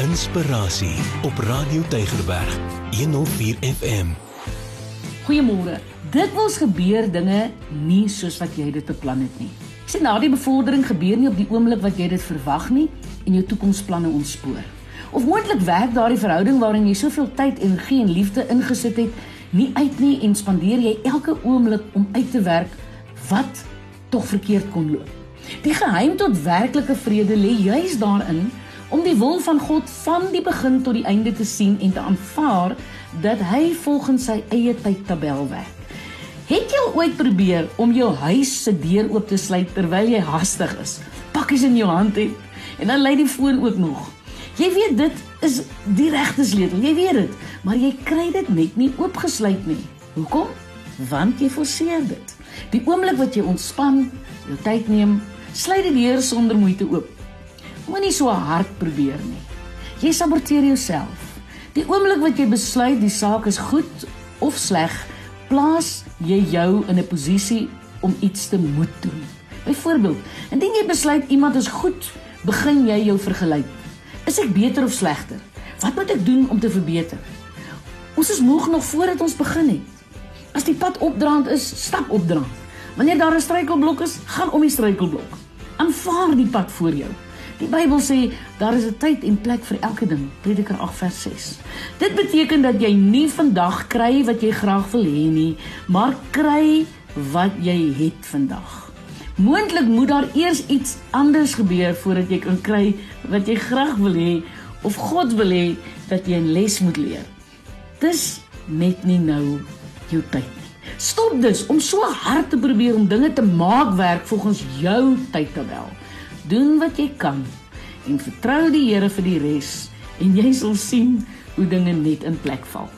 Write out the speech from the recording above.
Inspirasie op Radio Tygerberg 104 FM. Goeiemôre. Dit wels gebeur dinge nie soos wat jy dit beplan het nie. Sien na die bevordering gebeur nie op die oomblik wat jy dit verwag nie en jou toekomsplanne ontspoor. Of moontlik werk daardie verhouding waarin jy soveel tyd, en liefde ingesit het nie uit nie en spandeer jy elke oomblik om uit te werk wat tog verkeerd kon loop. Die geheim tot werklike vrede lê juis daarin om die wil van God van die begin tot die einde te sien en te aanvaar dat hy volgens sy eie tydtabel werk. Het jy ooit probeer om jou huis se deur oop te sluit terwyl jy haastig is? Pakkies in jou hand het en dan lê die foon ook nog. Jy weet dit is die regte sleutel, jy weet dit, maar jy kry dit net nie oopgesluit nie. Hoekom? Want jy forceer dit. Die oomblik wat jy ontspan, jou tyd neem, sluit die deur sonder moeite oop. Moenie so hard probeer nie. Jy saboteer jouself. Die oomblik wat jy besluit die saak is goed of sleg, plaas jy jou in 'n posisie om iets te moet doen. Byvoorbeeld, indien jy besluit iemand is goed, begin jy jou vergelyk. Is ek beter of slegter? Wat moet ek doen om te verbeter? Ons is moeg nog voordat ons begin het. As die pad opdraand is, stap opdraand. Wanneer daar 'n struikelblok is, gaan om die struikelblok. Aanvaar die pad voor jou. Die Bybel sê daar is 'n tyd en plek vir elke ding. Prediker 8 vers 6. Dit beteken dat jy nie vandag kry wat jy graag wil hê nie, maar kry wat jy het vandag. Moontlik moet daar eers iets anders gebeur voordat jy kan kry wat jy graag wil hê of God wil hê dat jy 'n les moet leer. Dis net nie nou jou tyd nie. Stop dus om so hard te probeer om dinge te maak werk volgens jou tydtabel. Doen wat jy kan en vertrou die Here vir die res en jy sal sien hoe dinge net in plek val.